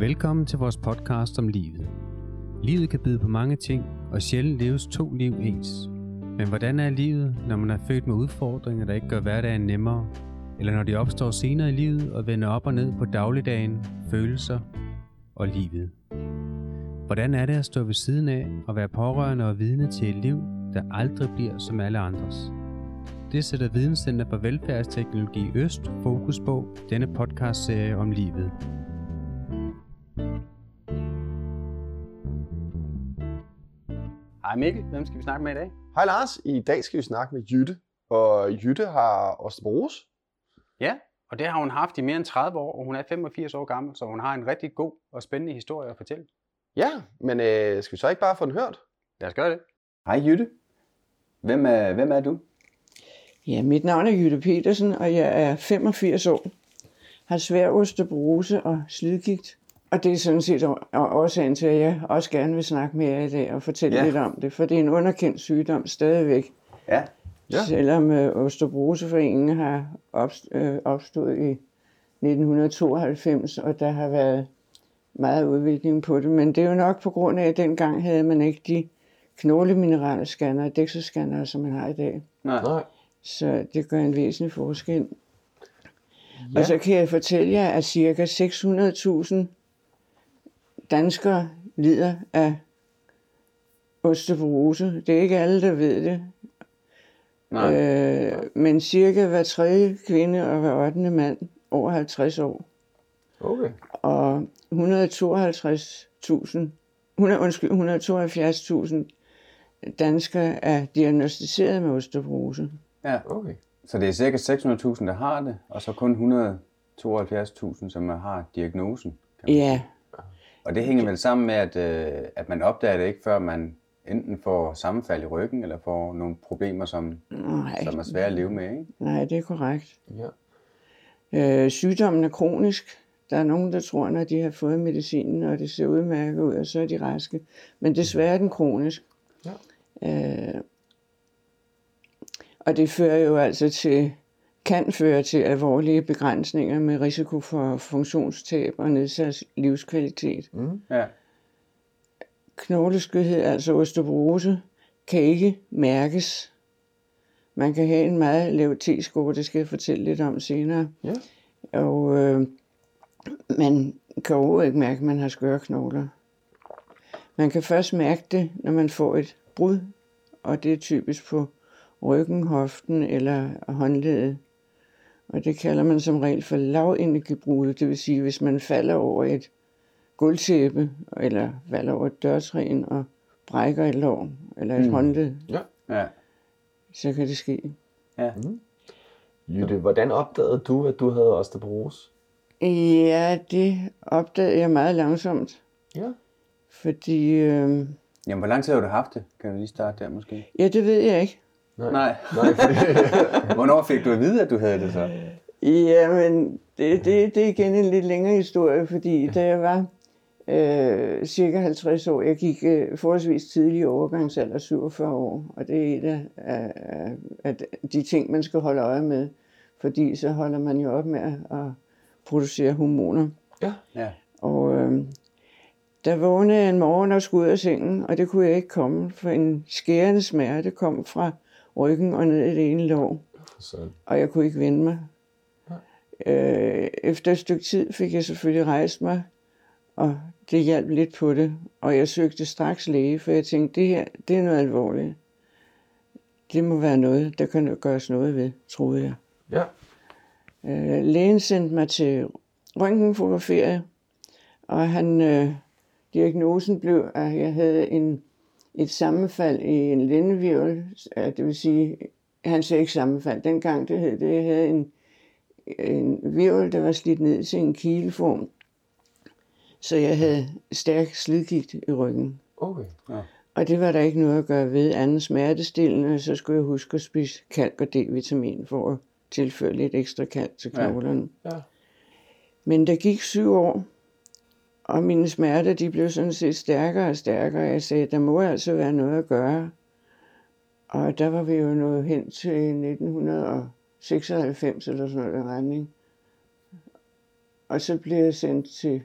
Velkommen til vores podcast om livet. Livet kan byde på mange ting, og sjældent leves to liv ens. Men hvordan er livet, når man er født med udfordringer, der ikke gør hverdagen nemmere, eller når de opstår senere i livet og vender op og ned på dagligdagen, følelser og livet? Hvordan er det at stå ved siden af og være pårørende og vidne til et liv, der aldrig bliver som alle andres? Det sætter Videnscenter for Velfærdsteknologi Øst fokus på denne podcastserie om livet. Hej Mikkel, hvem skal vi snakke med i dag? Hej Lars, i dag skal vi snakke med Jytte, og Jytte har osteoporose. Ja, og det har hun haft i mere end 30 år, og hun er 85 år gammel, så hun har en rigtig god og spændende historie at fortælle. Ja, men øh, skal vi så ikke bare få den hørt? Lad os gøre det. Hej Jytte. Hvem er, hvem er du? Ja, mit navn er Jytte Petersen, og jeg er 85 år. Har svær osteoporose og slidgigt. Og det er sådan set årsagen til, at jeg også gerne vil snakke med jer i dag og fortælle Ja. lidt om det. For det er en underkendt sygdom stadigvæk. Ja. Ja. Selvom øh, Osteoporoseforeningen har opst- øh, opstået i 1992, og der har været meget udvikling på det. Men det er jo nok på grund af, at dengang havde man ikke de knoglemineralscanner og DEXA-scannere, som man har i dag. Nej. Nej. Så det gør en væsentlig forskel. Ja. Og så kan jeg fortælle jer, at cirka 600.000 danskere lider af osteoporose. Det er ikke alle, der ved det. Nej. Øh, men cirka hver tredje kvinde og hver 8. mand over 50 år. Okay. Og 152.000, 100, undskyld, 172.000 danskere er diagnostiseret med osteoporose. Ja. Okay. Så det er cirka 600.000, der har det, og så kun 172.000, som har diagnosen. kan man Ja, Og det hænger vel sammen med, at, øh, at man opdager det ikke, før man enten får sammenfald i ryggen, eller får nogle problemer, som, nej, som er svære at leve med, ikke? nej, det er korrekt. Ja. Øh, sygdommen er kronisk. Der er nogen, der tror, når de har fået medicinen, og det ser udmærket ud, og så er de raske. Men desværre er den kronisk. Ja. Øh, og det fører jo altså til, kan føre til alvorlige begrænsninger med risiko for funktionstab og nedsat livskvalitet. Mm. Ja. Knogleskørhed, altså osteoporose, kan ikke mærkes. Man kan have en meget lav T-score, det skal jeg fortælle lidt om senere. Ja. Og øh, man kan overhovedet ikke mærke, at man har skøre knogler. Man kan først mærke det, når man får et brud, og det er typisk på ryggen, hoften eller håndledet. Og det kalder man som regel for lavenergibrud, det vil sige, hvis man falder over et gulvtæppe, eller falder over et dørtræn og brækker et lår, eller et mm. håndled, Ja. så kan det ske. Ja. Jytte, hvordan opdagede du, at du havde osteoporose? Ja, det opdagede jeg meget langsomt, Ja. fordi... Øh, Jamen, hvor lang tid har du haft det? Kan du lige starte der måske? ja, det ved jeg ikke. Nej. Nej, fordi... Hvornår fik du at vide, at du havde det så? Jamen, det, det, det er igen en lidt længere historie, fordi da jeg var øh, cirka 50 år, jeg gik øh, forholdsvis tidlig i overgangsalder, 47 år, og det er et af, af, af, de ting, man skal holde øje med, fordi så holder man jo op med at, at producere hormoner. Ja. Og øh, der vågnede jeg en morgen og skulle ud af sengen, og det kunne jeg ikke komme, for en skærende smerte kom fra ryggen og ned i det ene lår Så, og jeg kunne ikke vende mig. Øh, efter et stykke tid fik jeg selvfølgelig rejst mig, og det hjalp lidt på det. Og jeg søgte straks læge, for jeg tænkte, det her, det er noget alvorligt. Det må være noget, der kan gøres noget ved, troede jeg. ja. Øh, lægen sendte mig til røntgenfotografering, og han, øh, diagnosen blev, at jeg havde en, et sammenfald i en lændevirvel. Ja, det vil sige, han sagde ikke sammenfald. Dengang det hed det, jeg havde en, en virvel, der var slidt ned til en kileform. Så jeg havde stærk slidgigt i ryggen. Okay. Og det var der ikke noget at gøre ved. Anden smertestillende, så skulle jeg huske at spise kalk og D-vitamin for at tilføre lidt ekstra kalk til Ja. knoglerne. Ja. Men der gik syv år, og mine smerter de blev sådan set stærkere og stærkere. Jeg sagde, der må altså være noget at gøre. Og der var vi jo nået hen til 1996 eller sådan noget i retning. Og så blev jeg sendt til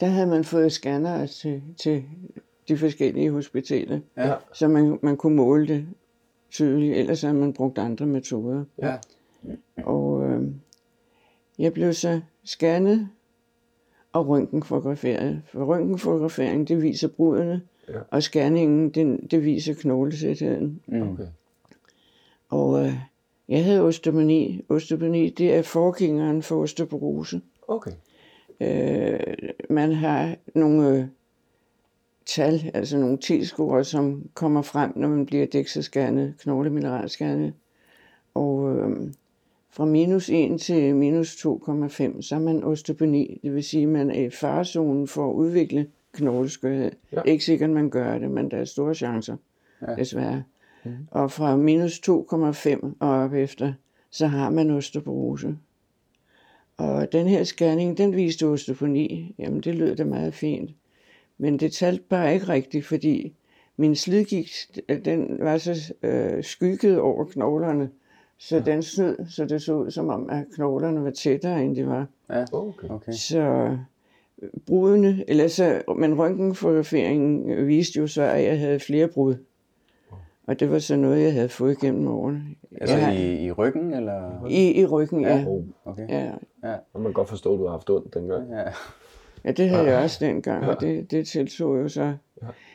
der havde man fået scanner til, til de forskellige hospitaler, Ja. så man, man kunne måle det tydeligt, ellers havde man brugt andre metoder. Ja. Og øh, jeg blev så scannet og røntgenfotograferet. For røntgenfotografering, det viser brudene, Ja. og scanningen, det, det viser knoglesætheden. Mm. Okay. Og øh, jeg havde osteopeni. Osteopeni, det er forgængeren for osteoporose. Okay. Øh, man har nogle øh, tal, altså nogle T-score, som kommer frem, når man bliver DEXA-scannet, knoglemineralscannet. Og øh, fra minus 1 til minus 2,5, så er man osteopeni. Det vil sige, at man er i farezonen for at udvikle knogleskørhed. Ja. Ikke sikkert, man gør det, men der er store chancer, Ja. ja. desværre. Mm. Og fra minus 2,5 og op efter, så har man osteoporose. Og den her scanning, den viste osteoponi. Jamen, det lød da meget fint. Men det talte bare ikke rigtigt, fordi min slidgigt, den var så øh, skygget over knoglerne, så den snød, så det så ud som om, at knoglerne var tættere, end de var. Ja. Okay. Okay. Så øh, brudene, eller så, men røntgenfotograferingen viste jo så, at jeg havde flere brud. Og det var så noget, jeg havde fået gennem årene. Altså jeg i, i ryggen, eller? i, I ryggen, ja. Oh. Okay. ja. Ja. Og man kan godt forstå, at du har haft ondt dengang. Ja. Ja, det havde jeg også dengang, og det, det tiltog jo så.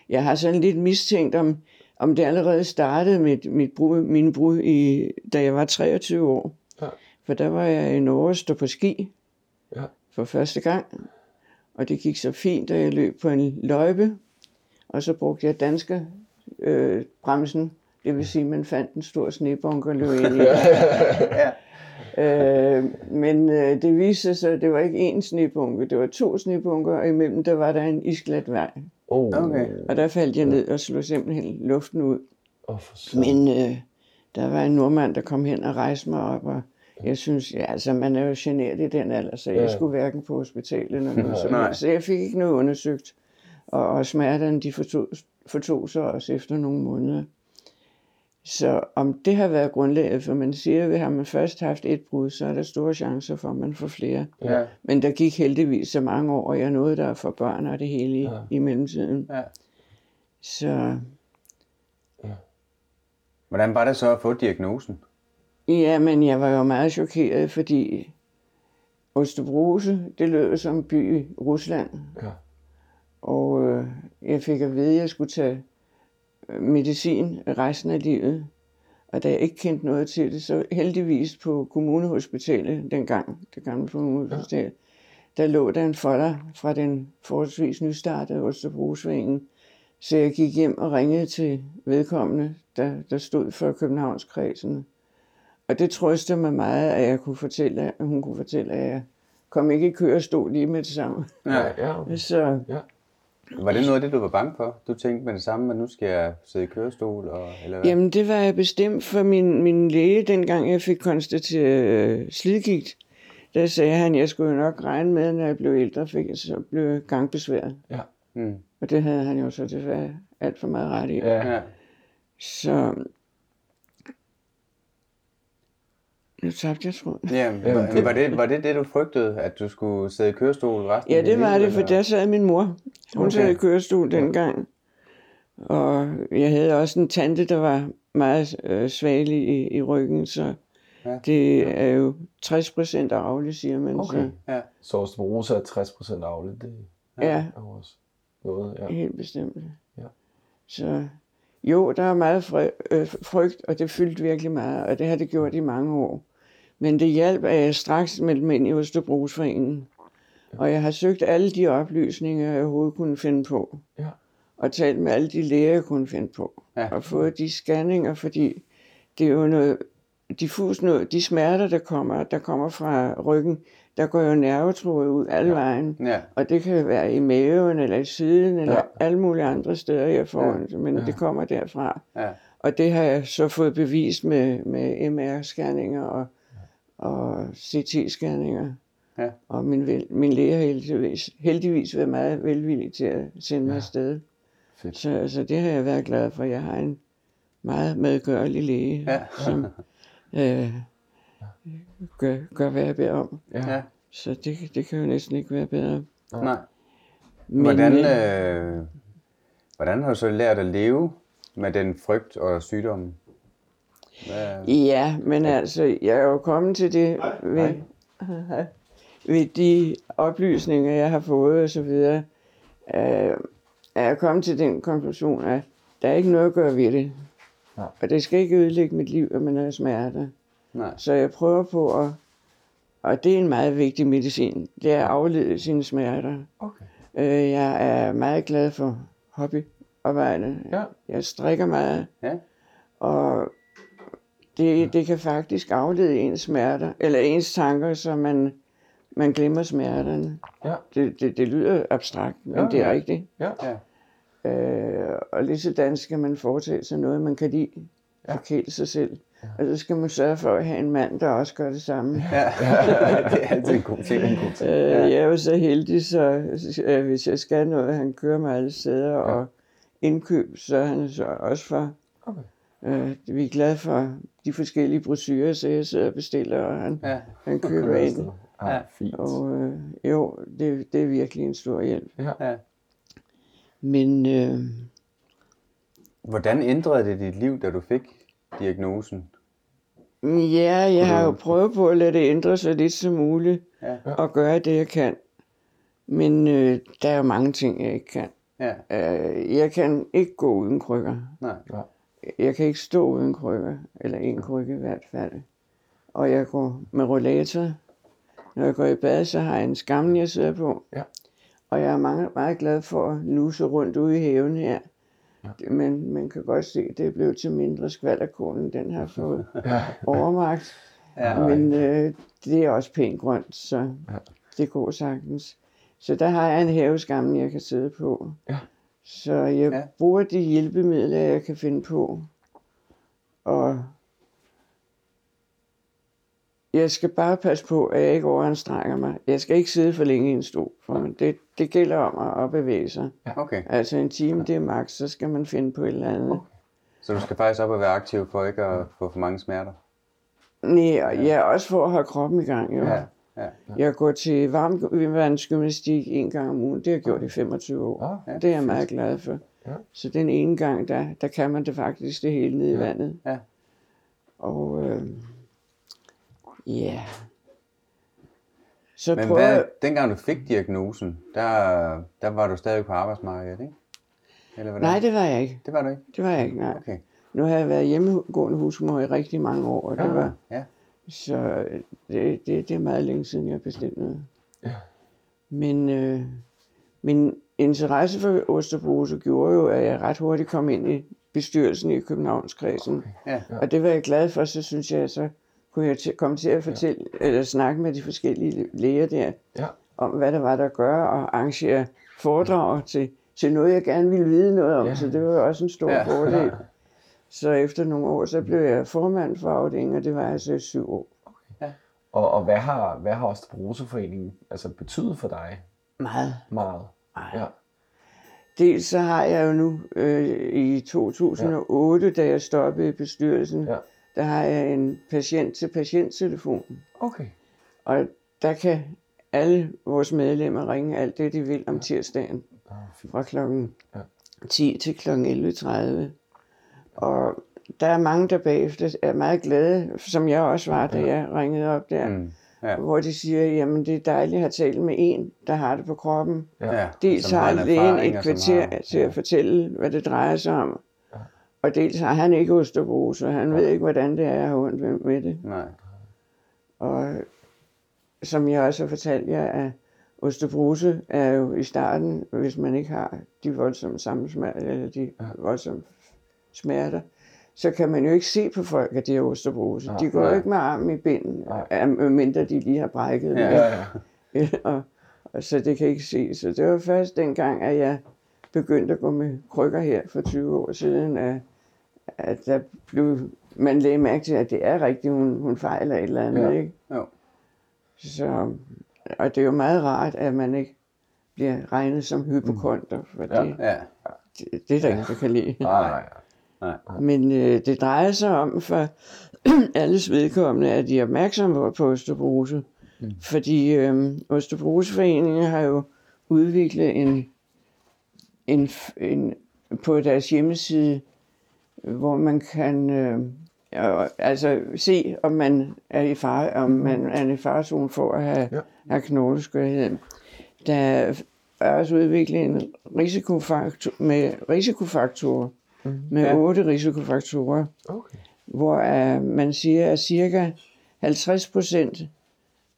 Jeg har sådan lidt mistænkt, om, om det allerede startede med mit brud, min brud, i, da jeg var 23 år. Ja. For der var jeg i Norge og stå på ski Ja. for første gang. Og det gik så fint, da jeg løb på en løjpe. Og så brugte jeg danske øh, bremsen. Det vil sige, at man fandt en stor snebunke og løb ind i. Øh, men øh, det viste sig, at det var ikke én snebunke, det var to snebunker, og imellem der var der en isglat vej. Oh. Okay. Og der faldt jeg ned og slog simpelthen luften ud. Oh, for søren. Men øh, der var en nordmand, der kom hen og rejste mig op, og jeg synes, ja, altså man er jo generet i den alder, så jeg Ja. skulle hverken på hospitalet eller noget helst. Så jeg fik ikke noget undersøgt. Og, og smerterne, de fortog, fortog sig også efter nogle måneder. Så om det har været grundlaget, for man siger, at har man først haft et brud, så er der store chancer for, at man får flere. Ja. Men der gik heldigvis så mange år, og jeg nåede der for børn og det hele i, Ja. i mellemtiden. Ja. Så Hvordan var det så at få diagnosen? ja, men jeg var jo meget chokeret, fordi Osteoporose, det lød som by i Rusland. Ja. Og øh, jeg fik at vide, at jeg skulle tage medicin resten af livet. Og da jeg ikke kendte noget til det, så heldigvis på kommunehospitalet dengang, det gamle kommunehospital, der lå der en folder fra den forholdsvis nystartede Osteoporosforening. Så jeg gik hjem og ringede til vedkommende, der, der stod for Københavnskredsen. Og det trøstede mig meget, at jeg kunne fortælle, at hun kunne fortælle, at jeg kom ikke i kørestol lige med det samme. Ja. Ja. Så Var det noget af det, du var bange for? Du tænkte med det samme, at nu skal jeg sidde i kørestol? Og, eller hvad? Jamen, det var jeg bestemt for min, min læge, dengang jeg fik konstateret øh, slidgigt. Der sagde han, at jeg skulle jo nok regne med, når jeg blev ældre, fik jeg så blev gangbesværet. Ja. Mm. Og det havde han jo så desværre alt for meget ret i. Ja. Ja. Så nu tabte jeg tråden. Ja, var, var, det, var det det, du frygtede, at du skulle sidde i kørestol resten Ja, af dit det var det, for der sad min mor. Hun Okay. sad i kørestol dengang. Og jeg havde også en tante, der var meget øh, svagelig i, i ryggen, så Ja. ja. det er jo 60 procent arveligt, siger man. Okay. Så, Ja. Så osteoporose er 60% aflet. Det ja, er jo også noget, ja. helt bestemt. Ja. Så jo, der er meget øh, frygt, og det fyldte virkelig meget, og det har det gjort i mange år. Men det hjalp, at jeg straks meldte mig ind i Østerbrugsforeningen. Og jeg har søgt alle de oplysninger, jeg overhovedet kunne finde på. Ja. Og talt med alle de læger, jeg kunne finde på. Ja. Og fået de scanninger, fordi det er jo noget diffus noget. De smerter, der kommer, der kommer fra ryggen, der går jo nervetråde ud alle ja. vejen. Ja. Og det kan være i maven, eller i siden, eller Ja. ja. alle mulige andre steder, jeg får Ja. ja. men ja. det kommer derfra. Ja. Og det har jeg så fået bevist med, med MR-scanninger og, og CT-scanninger. Ja. Og min, vel- min læge har heldigvis, heldigvis været meget velvillig til at sende mig Ja. afsted. Fedt. Så, så det har jeg været glad for. Jeg har en meget medgørlig læge, Ja. som øh, gør, gør, hvad jeg beder om. Ja. Ja. Så det, det kan jo næsten ikke være bedre. Nej. Men, Hvordan, øh, øh, hvordan har du så lært at leve med den frygt og sygdommen? Hvad, Ja, men altså, jeg er jo kommet til det ved, ved de oplysninger, jeg har fået og så videre, øh, er jeg kommet til den konklusion, at der er ikke noget at gøre ved det. Nej. Og det skal ikke ødelægge mit liv, at man har smerter. nej. Så jeg prøver på at, og det er en meget vigtig medicin, det er at aflede sine smerter. Okay. Øh, jeg er meget glad for hobbyarbejde. Ja. Jeg strikker meget. Ja. Og det, det kan faktisk aflede ens smerter, eller ens tanker, så man, man glemmer smerterne. Ja. Det, det, det lyder abstrakt, men Ja, det er ja. rigtigt. Ja. Ja. Øh, og lige sådan skal man foretage sig noget, man kan lide. Ja. Forkæle sig selv. Og så skal man sørge for at have en mand, der også gør det samme. Ja. det er altid en god ting. En god ting. Øh, jeg er jo så heldig, så øh, hvis jeg skal noget, han kører mig alle steder, og indkøb, så er han så også for. Okay. Øh, vi er glade for de forskellige brochurer, så jeg sidder og bestiller, og han, Ja. han køber ind. Ja, Ja. fint. Og øh, jo, det, det er virkelig en stor hjælp. Ja. Men øh, Hvordan ændrede det dit liv, da du fik diagnosen? ja, jeg har jo prøvet på at lade det ændre sig lidt som muligt, Ja. og gøre det, jeg kan. Men øh, der er jo mange ting, jeg ikke kan. Ja. Øh, jeg kan ikke gå uden krykker. Nej. Jeg kan ikke stå uden krykker, eller en krykke i hvert fald. Og jeg går med rollator. Når jeg går i bad, så har jeg en skamme, jeg sidder på. Ja. Og jeg er meget, meget glad for at nuse rundt ude i haven her. Ja. Men man kan godt se, at det er blevet til mindre skvalderkålen, den har fået Ja. overmagt. Ja. Men øh, det er også pænt grønt, så Ja. det går sagtens. Så der har jeg en haveskamme, jeg kan sidde på. Ja. Så jeg Ja. ja. bruger de hjælpemidler, jeg kan finde på. Og jeg skal bare passe på, at jeg ikke overanstrenger mig. Jeg skal ikke sidde for længe i en stol, for det, det gælder om at bevæge sig. Okay. Altså en time, det er maks, så skal man finde på et eller andet. Så du skal faktisk op og være aktiv for ikke at få for mange smerter? Nej, og ja, også for at have kroppen i gang. Jo. Ja. Ja. Jeg går til varmvandsgymnastik en gang om ugen. Det har jeg gjort i 25 år. Ja, Det er jeg meget glad for. Ja. Så den ene gang, der, der kan man det faktisk det hele nede i vandet. Ja. Og øh, ja. Så Men prøver hvad, dengang du fik diagnosen, der, der var du stadig på arbejdsmarkedet, ikke? Eller hvordan? Nej, det var jeg ikke. det var du ikke? Det var jeg ikke, nej. Okay. Nu har jeg været hjemmegående husmor i rigtig mange år, og det Ja. var... Ja. Så det, det, det er meget længe siden, jeg bestilte noget. Ja. Men øh, min interesse for osteoporose gjorde jo, at jeg ret hurtigt kom ind i bestyrelsen i Københavnskredsen. Ja. Og det var jeg glad for, så synes jeg, så kunne jeg til, komme til at fortælle, ja. eller snakke med de forskellige læger der, Ja. om hvad der var der at gøre, og arrangere foredrag til, til noget, jeg gerne ville vide noget om. Ja. Ja. Så det var jo også en stor Ja. ja. fordel. Så efter nogle år, så blev jeg formand for afdelingen, og det var altså i syv år. Og, og hvad har, hvad har Osteoporoseforeningen altså betydet for dig? Meget. Meget. Ja. Dels så har jeg jo nu øh, i 2008, ja. da jeg stoppede i bestyrelsen, Ja. der har jeg en patient-til-patient-telefon. Okay. Og der kan alle vores medlemmer ringe alt det, de vil om tirsdagen Ah, fint. fra klokken Ja. 10 til klokken 11.30. Og der er mange, der bagefter er meget glade, som jeg også var, da jeg ringede op der, Mm. Ja. hvor de siger, jamen det er dejligt at have talt med en, der har det på kroppen. ja. Dels som har en lægen et kvarter har- til at fortælle, hvad det drejer sig om. Og dels har han ikke osteoporose, og han ved ikke, hvordan det er at have ondt med- det. Nej. Og som jeg også har fortalt jer, at osteoporose er jo i starten, hvis man ikke har de voldsomme sammensmerter, eller de voldsomme f- smerter, så kan man jo ikke se på folk, at de har osteoporose. Nej, De går jo nej. ikke med armen i binden, Nej. medmindre de lige har brækket Ja. Ja, ja. og, og så det kan ikke se. Så det var først dengang, at jeg begyndte at gå med krykker her for 20 år siden, at, at der blev, man lagde mærke til, at det er rigtigt, hun, hun fejler et eller andet. Ja. Ikke? Jo. Så, og det er jo meget rart, at man ikke bliver regnet som hypokonter, for Ja. det, Ja. det, det er der ingen, der kan lide. Nej, nej. Men øh, det drejer sig om for alles vedkommende, at de er opmærksomme på osteoporose. Mm. Fordi øh, Osteoporoseforeningen har jo udviklet en en, en, på deres hjemmeside, hvor man kan øh, altså se, om man er i fare, om man er i farezone for at have, ja. have knogleskørhed. Der er også udviklet en risikofaktor, med risikofaktorer, Mhm. med Ja. otte risikofaktorer, Okay. hvor uh, man siger, at cirka 50 procent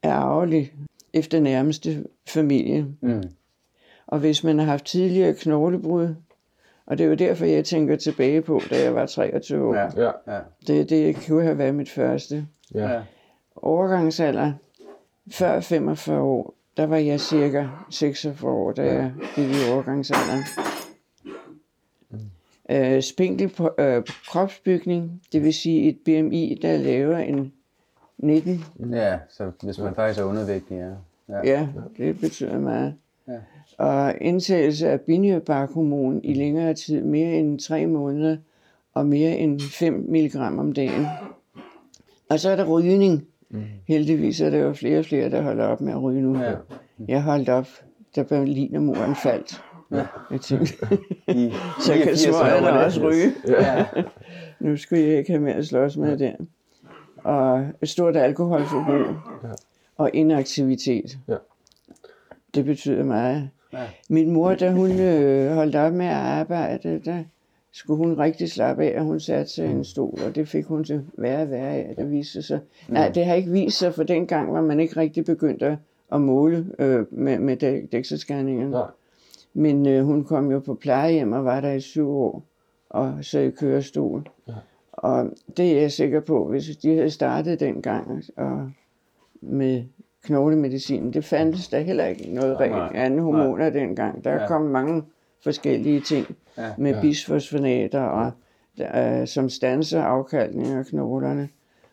er arvelig efter nærmeste familie. Mm. Og hvis man har haft tidligere knoglebrud, og det er jo derfor, jeg tænker tilbage på, da jeg var 23 år. Ja. Ja. Ja. Det, det kunne have været mit første. Ja. Ja. Overgangsalder, før 45 år, der var jeg cirka 46 år, da jeg gik i overgangsalderen. Øh, spinkel på, øh, kropsbygning, det vil sige et BMI, der er lavere end 19. ja, så hvis man faktisk er undervægtig, ja. Ja. Ja, det betyder meget. Ja. Og indtagelse af binyrbarkhormon i længere tid, mere end 3 måneder, og mere end 5 mg om dagen. Og så er der rygning. Heldigvis er der jo flere og flere, der holder op med at ryge nu. Ja. Jeg holdt op, da Berlinermuren faldt. Ja. Jeg tænkte, I så kan 89 år smøgerne også ryge. Ja. Nu skulle jeg ikke have mere at slås med der. Og et stort alkoholforbrug og inaktivitet. Ja. Det betyder meget. Ja. Min mor, da hun øh, holdt op med at arbejde, der skulle hun rigtig slappe af, at hun satte sig i en stol, og det fik hun til værre og værre af, det viste sig. Nej, det har ikke vist sig, for dengang var man ikke rigtig begyndt at, at måle øh, med, med dækselscanningerne. Nej. Men øh, hun kom jo på plejehjem og var der i syv år, og så i kørestol. Ja. Og det er jeg sikker på, hvis de havde startet dengang og med knoglemedicin, det fandtes der heller ikke noget Nej, anden hormoner dengang. Der Ja. kom mange forskellige ting Ja. med Ja. bisfosfonater, og, øh, som stanser afkalkning af knoglerne.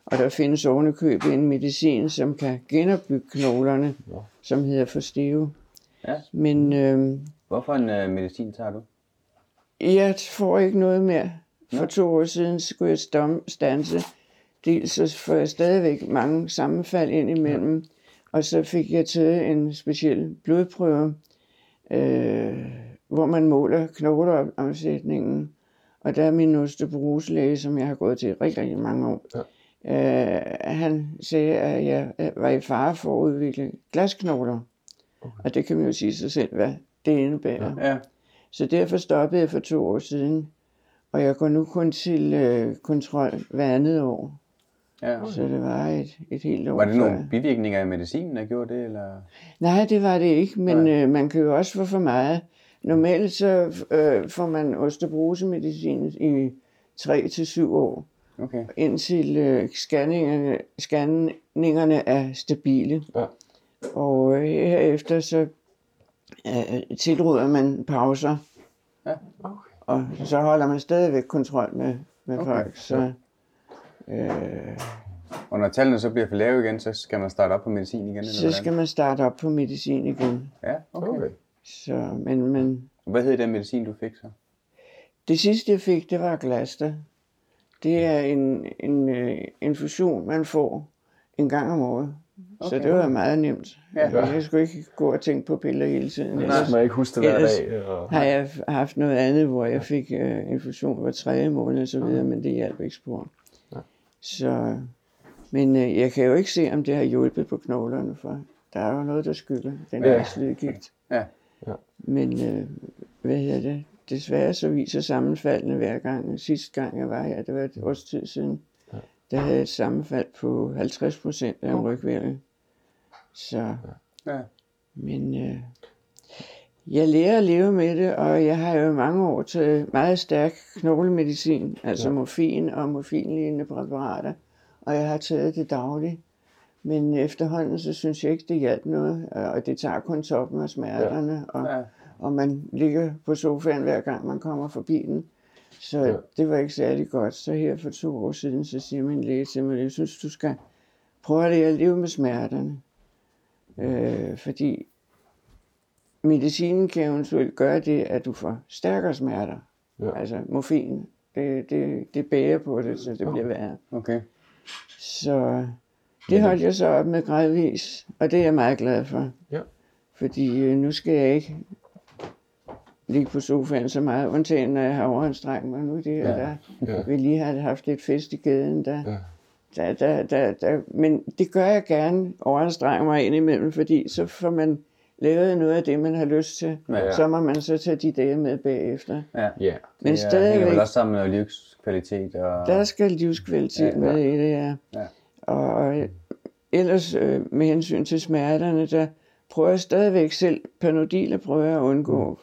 Og der findes ovenikøbet en medicin, som kan genopbygge knoglerne, Nå. som hedder Forsteo. Ja. Men øh, Hvorfor en øh, medicin tager du? jeg får ikke noget mere. For to år siden skulle jeg stom, stanse. Dels så får jeg stadigvæk mange sammenfald ind imellem. Og så fik jeg taget en speciel blodprøve, øh, hvor man måler knogleomsætningen. Og der er min osteoporoselæge, som jeg har gået til rigtig, rigtig mange år. Ja. Øh, han sagde, at jeg øh, var i fare for at udvikle glasknogler. Okay. Og det kan man jo sige sig selv, hvad det indebærer. Ja. Så derfor stoppede jeg for to år siden. Og jeg går nu kun til øh, kontrol hver andet år. ja. Så det var et, et helt år Var det før. nogle bivirkninger af medicinen, der gjorde det? Eller? Nej, det var det ikke, men Nej. øh, man kan jo også få for meget. Normalt så øh, får man osteoporosemedicin i 3 til syv år, Okay. indtil øh, scanningerne, scanningerne er stabile. Ja. Og øh, herefter så øh, tilråder man pauser, Ja. Okay. og så holder man stadigvæk kontrol med, med Okay. folk. Så, øh, Og når tallene så bliver for lave igen, så skal man starte op på medicin igen? Eller så hvordan? skal man starte op på medicin igen. Ja, okay. Okay. Så, men, men Hvad hed den medicin, du fik så? Det sidste, jeg fik, det var glaster. Det er en, en uh, infusion, man får en gang om året. Okay. Så det var meget nemt. Ja. Jeg skulle ikke gå og tænke på piller hele tiden. Så Ellers man ikke huske det hver dag. Og... har jeg haft noget andet, hvor jeg fik uh, infusion hver tredje måned og så videre, men det hjalp ikke spor. Nej. Så, men uh, jeg kan jo ikke se, om det har hjulpet på knoglerne, for der er jo noget, der skylder den Ja. her slidgigt. Ja. Ja. Men øh, hvad hedder det? Desværre så viser sammenfaldene hver gang. Sidste gang jeg var her, det var et års tid siden. Der havde et sammenfald på 50 procent af en rygvirvel. Så, Ja. men øh, jeg lærer at leve med det, og jeg har jo mange år taget meget stærk knoglemedicin, altså Ja. ja. morfin og morfinlignende præparater, og jeg har taget det dagligt. Men efterhånden, så synes jeg ikke, det hjalp noget, og det tager kun toppen af smerterne, ja. og Ja. og man ligger på sofaen hver gang man kommer forbi den. Så Ja. det var ikke særlig godt. Så her for to år siden, så siger min læge til mig, jeg synes, du skal prøve at lære at leve med smerterne. Øh, fordi medicinen kan eventuelt gøre det, at du får stærkere smerter. Ja. Altså morfin, det, det, det bærer på det, så det bliver værre. Okay. Så det holdt jeg så op med gradvis, og det er jeg meget glad for. Ja. Fordi øh, nu skal jeg ikke ligge på sofaen så meget, undtagen når jeg har overanstrengt mig nu. Det er, Ja. der Ja. vi lige har haft lidt fest i gaden. Der, Ja. der, der, der, der, men det gør jeg gerne, overanstrenge mig ind imellem, fordi så får man lavet noget af det, man har lyst til. Ja. Så må man så tage de dage med bagefter. Ja. Ja. Men det er- hænger stadigvæk, vel også sammen med livskvalitet og... der skal livskvalitet Ja, ja. med i det, ja. Ja. Og, og ellers øh, med hensyn til smerterne, der prøver jeg stadigvæk selv, Panodil prøver jeg at undgå. Mm.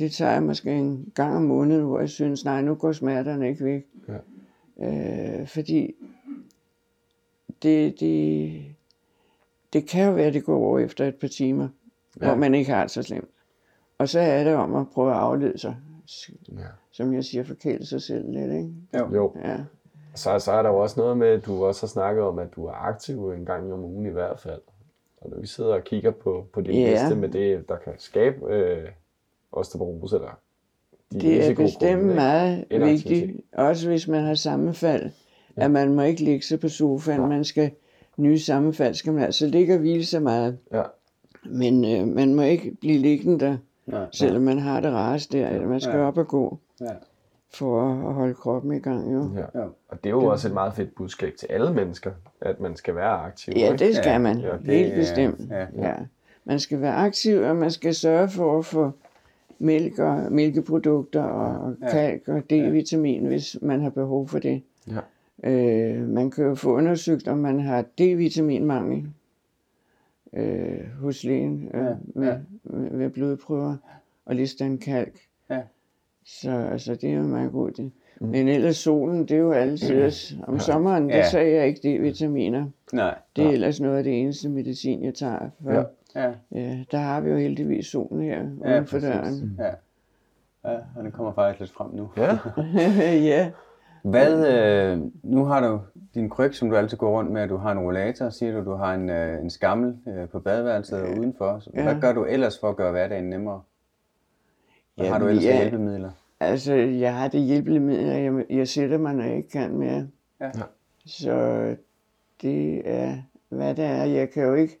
Det tager jeg måske en gang om måneden, hvor jeg synes, nej, nu går smerterne ikke væk. Øh, fordi det, det, det kan jo være, at det går over efter et par timer, ja. hvor man ikke har det så slemt. Og så er det om at prøve at aflede sig, Ja. som jeg siger, forkæle sig selv lidt, ikke? Jo. Ja. Så, så er der jo også noget med, at du også har snakket om, at du er aktiv en gang om ugen i hvert fald. Og når vi sidder og kigger på, på din Ja. liste med det, der kan skabe øh, osteoporose, eller de Det er bestemt meget vigtigt, også hvis man har sammenfald, ja. at man må ikke ligge sig på sofaen, man skal, nye sammenfald skal man altså ligge og hvile sig meget, Ja. men øh, man må ikke blive liggende der, Nej. selvom man har det rarest der, eller man skal Ja. op og gå, Ja. for at holde kroppen i gang, jo. Ja. Ja. Og det er jo også et meget fedt budskab til alle mennesker, at man skal være aktiv. Ja, ikke? det skal Ja, man, ja, det helt bestemt. ja. Ja. Man skal være aktiv, og man skal sørge for at få mælk og mælkeprodukter og Ja. kalk og D-vitamin, hvis man har behov for det. Ja. Øh, man kan jo få undersøgt, om man har D-vitaminmangel øh, hos lægen øh, Ja, med, ja. med, med blodprøver og liste en kalk. Ja. Så altså, det er jo meget god idé. Men ellers solen, det er jo altid. Om sommeren, der Ja. tager jeg ikke D-vitaminer. Nej. Det er ellers noget af det eneste medicin, jeg tager. For, Ja. Ja. Ja. Ja, der har vi jo heldigvis solen her Ja, uden for præcis. døren. Ja. Ja, og den kommer faktisk lidt frem nu. Ja. ja, Hvad, øh, nu har du din kryg, som du altid går rundt med, du har en rollator, siger du, du har en, øh, en skammel øh, på badeværelset og udenfor. Så Hvad Ja. gør du ellers for at gøre hverdagen nemmere? Hvad Ja, har du ellers ja. hjælpemidler? altså jeg har det hjælpemidler, jeg, jeg sætter mig, når jeg ikke kan mere. Ja. Ja. Så det er, hvad det er. Jeg kan jo ikke,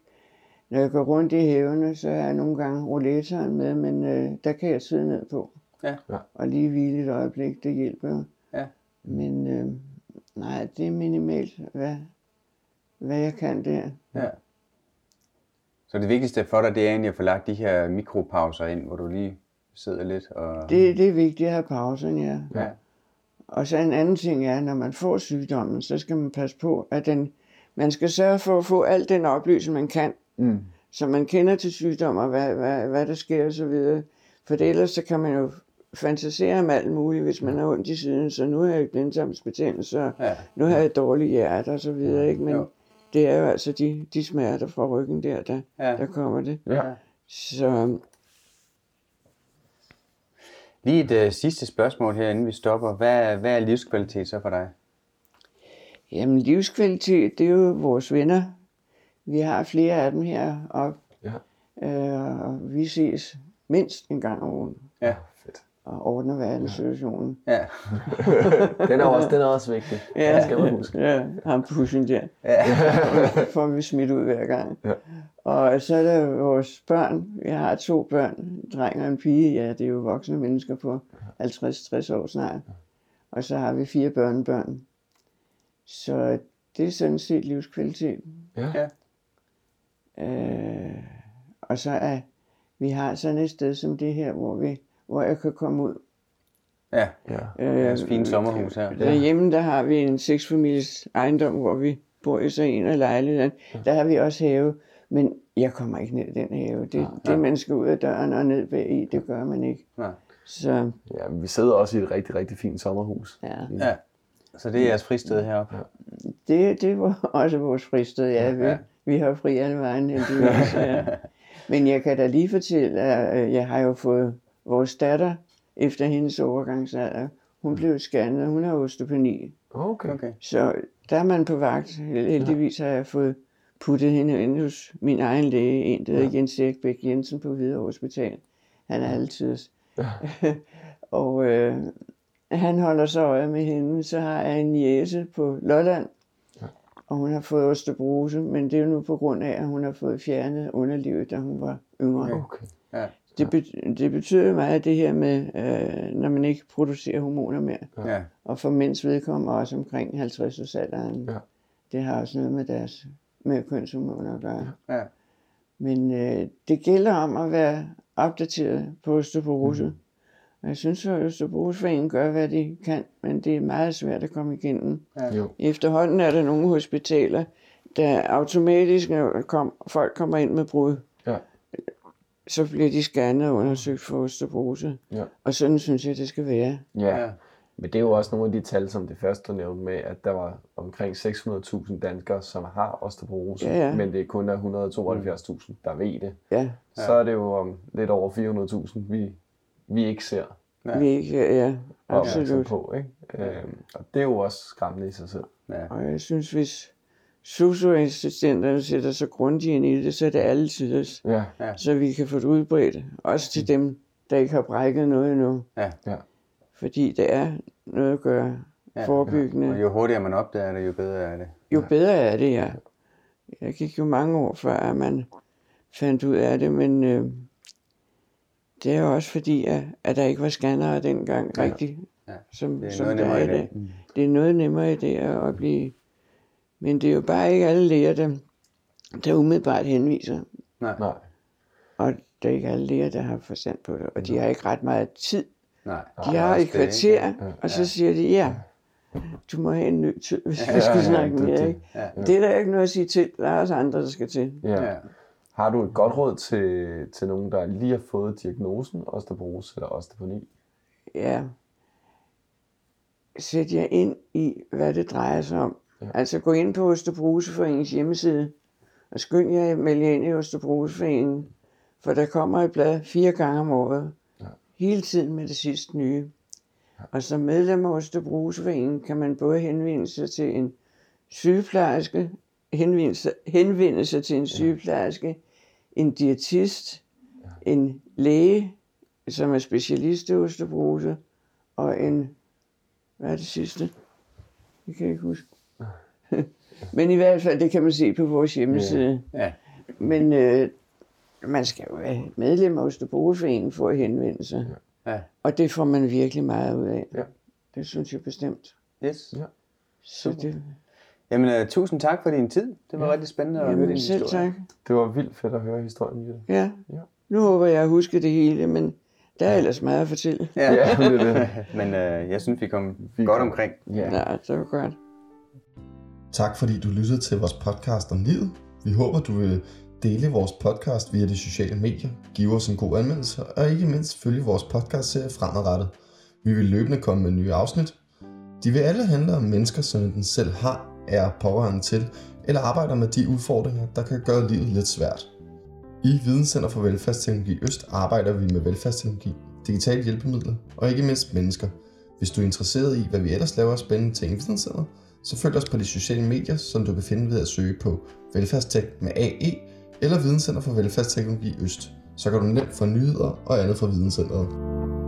når jeg går rundt i havene, så har jeg nogle gange rollatoren med, men øh, der kan jeg sidde ned på. Ja. Ja. Og lige hvile et øjeblik, det hjælper. Ja. Men øh, nej, det er minimalt, hvad, hvad jeg kan der. Ja. Så det vigtigste for dig, det er egentlig at få lagt de her mikropauser ind, hvor du lige sidder lidt og... Det, det er vigtigt at have pausen, ja. Ja. Og så en anden ting er, når man får sygdommen, så skal man passe på, at den, man skal sørge for at få al den oplysning, man kan, Mm. så man kender til sygdommer, hvad, hvad, hvad der sker og så videre. For det, ellers så kan man jo fantasere om alt muligt, hvis man har ondt i siden, så nu har jeg blindtarmsbetændelse, og Ja. nu har jeg dårlig hjerte og så videre, ikke? Men Jo. det er jo altså de, de smerter fra ryggen der, der, Ja. der kommer det. Ja. Så Lige et øh, sidste spørgsmål her, inden vi stopper. Hvad, hvad er livskvalitet så for dig? Jamen, livskvalitet, det er jo vores venner. Vi har flere af dem heroppe. Ja. Øh, og vi ses mindst en gang om ugen Ja. Fedt. og ordner verdenssituationen. Ja. Den er også, den er også vigtig. Ja, Det skal man huske. ja ham pushen der. Ja. får vi smidt ud hver gang. Ja. Og så er der vores børn. Jeg har to børn, en dreng og en pige. Ja, det er jo voksne mennesker på 50-60 år snart. Og så har vi fire børnebørn. Så det er sådan set livskvalitet. Ja. Ja. Øh, og så er vi har sådan et sted som det her, hvor vi hvor jeg kan komme ud. ja. Ja. Øh, Det er fint sommerhus her. Derhjemme, der har vi en seksfamilies ejendom, hvor vi bor i så en af lejlighederne. Der har vi også have, men jeg kommer ikke ned i den have. Det, det man skal ud af døren og ned bag i, det gør man ikke. Nej. Så ja, vi sidder også i et rigtig, rigtig fint sommerhus. ja, Ja. Så det er jeres fristed heroppe. det, det var også vores fristed. Ja, vi, Ja. Vi har fri alle vejen heldigvis. Ja. Men jeg kan da lige fortælle, at øh, jeg har jo fået vores datter, efter hendes overgangsalder, hun blev scannet, hun har osteopeni. Okay. Okay. Så der er man på vagt. Heldigvis har jeg fået puttet hende ind hos min egen læge, en der hedder Jens Erik Bæk Jensen på Hvidovre Hospital. Han er altid. og øh, han holder så øje med hende. Så har jeg en jæse på Lolland, og hun har fået osteoporose, men det er jo nu på grund af, at hun har fået fjernet underlivet, da hun var yngre. Okay. Ja. Det, be, det betyder meget det her med, øh, når man ikke producerer hormoner mere. Ja. Og for mænds vedkommende også omkring 50 års alderen. Ja. Det har også noget med deres med kønshormoner at gøre. Ja. Men øh, det gælder om at være opdateret på osteoporose. Mm. Jeg synes, at Osteoporoseforeningen gør, hvad de kan, men det er meget svært at komme igennem. Jo. Efterhånden er der nogle hospitaler, der automatisk, når kom, folk kommer ind med brud, Ja. så bliver de scannet og undersøgt for osteoporose. Ja. Og sådan synes jeg, det skal være. Ja. Ja. Men det er jo også nogle af de tal, som det første du nævnte med, at der var omkring 600.000 danskere, som har osteoporose, Ja, ja. men det kun er 172.000, der ved det. Ja, Så er det jo om lidt over 400.000, vi, vi ikke ser Ja. ja. vi ikke, ja, og er opmærksom absolut. på. Ikke? Øhm, og det er jo også skræmmende i sig selv. Ja. Og jeg synes, hvis socioassistenterne sætter sig grundigt ind i det, så er det alle tiders, Ja, så vi kan få det udbredt. Også til dem, der ikke har brækket noget endnu. Ja. ja. Fordi det er noget at gøre Ja. forebyggende. Og jo hurtigere man opdager det, jo bedre er det. Jo bedre er det, ja. Jeg gik jo mange år før, at man fandt ud af det, men øh, det er også fordi, at, at der ikke var scannere dengang Ja. rigtigt, Ja. som, Det er som noget der er i dag. dag. Det er noget nemmere i dag at blive... Men det er jo bare ikke alle læger, der, der umiddelbart henviser. Nej. Nej. Og det er ikke alle læger, der har forstand på det. Og de har ikke ret meget tid. Nej. De Det har et det, ikke? kvarter, og så siger de, ja, du må have en ny tid, hvis Ja, vi skal ja, snakke det er mere. det. Ikke? Ja. Det er der ikke noget at sige til. Der er også andre, der skal til. Ja. Ja. Har du et godt råd til, til nogen, der lige har fået diagnosen osteoporose eller osteoponi? Ja. Sæt jer ind i, hvad det drejer sig om. Ja. Altså gå ind på Osteoporoseforeningens hjemmeside, og skynd jer at melde ind i Osteoporoseforeningen, for der kommer et blad fire gange om året. Ja. Hele tiden med det sidste nye. Og som medlem af Osteoporoseforeningen kan man både henvende sig til en sygeplejerske, henvende sig, henvende sig til en sygeplejerske, en diætist, en læge, som er specialist i osteoporose, og en, hvad er det sidste? Det kan jeg ikke huske. Men i hvert fald, det kan man se på vores hjemmeside. Ja. Men øh, man skal jo være medlem af Osteoporoseforeningen for at henvende sig. Ja. Og det får man virkelig meget ud af. Ja. Det synes jeg bestemt. Yes. Ja. Så det, Jamen, uh, tusind tak for din tid. Det var ja. rigtig spændende at høre din selv historie. tak. Det var vildt fedt at høre historien, Jette. Ja. Ja. Nu håber jeg, at huske det hele, men der er ellers meget at fortælle. Ja. Ja, det er det. Men uh, jeg synes, vi kom Vi godt kom- omkring. Ja. Nej, det var godt. Tak fordi du lyttede til vores podcast om livet. Vi håber, du vil dele vores podcast via de sociale medier, give os en god anmeldelse og ikke mindst følge vores podcastserie fremadrettet. Vi vil løbende komme med nye afsnit. De vil alle handle om mennesker, som enten selv har, er pårørende til, eller arbejder med de udfordringer, der kan gøre livet lidt svært. I Videnscenter for Velfærdsteknologi Øst arbejder vi med velfærdsteknologi, digitale hjælpemidler og ikke mindst mennesker. Hvis du er interesseret i, hvad vi ellers laver af spændende ting i Videnscenter, så følg os på de sociale medier, som du kan finde ved at søge på Velfærdstek med AE eller Videnscenter for Velfærdsteknologi Øst. Så kan du nemt få nyheder og andet fra Videnscenteret.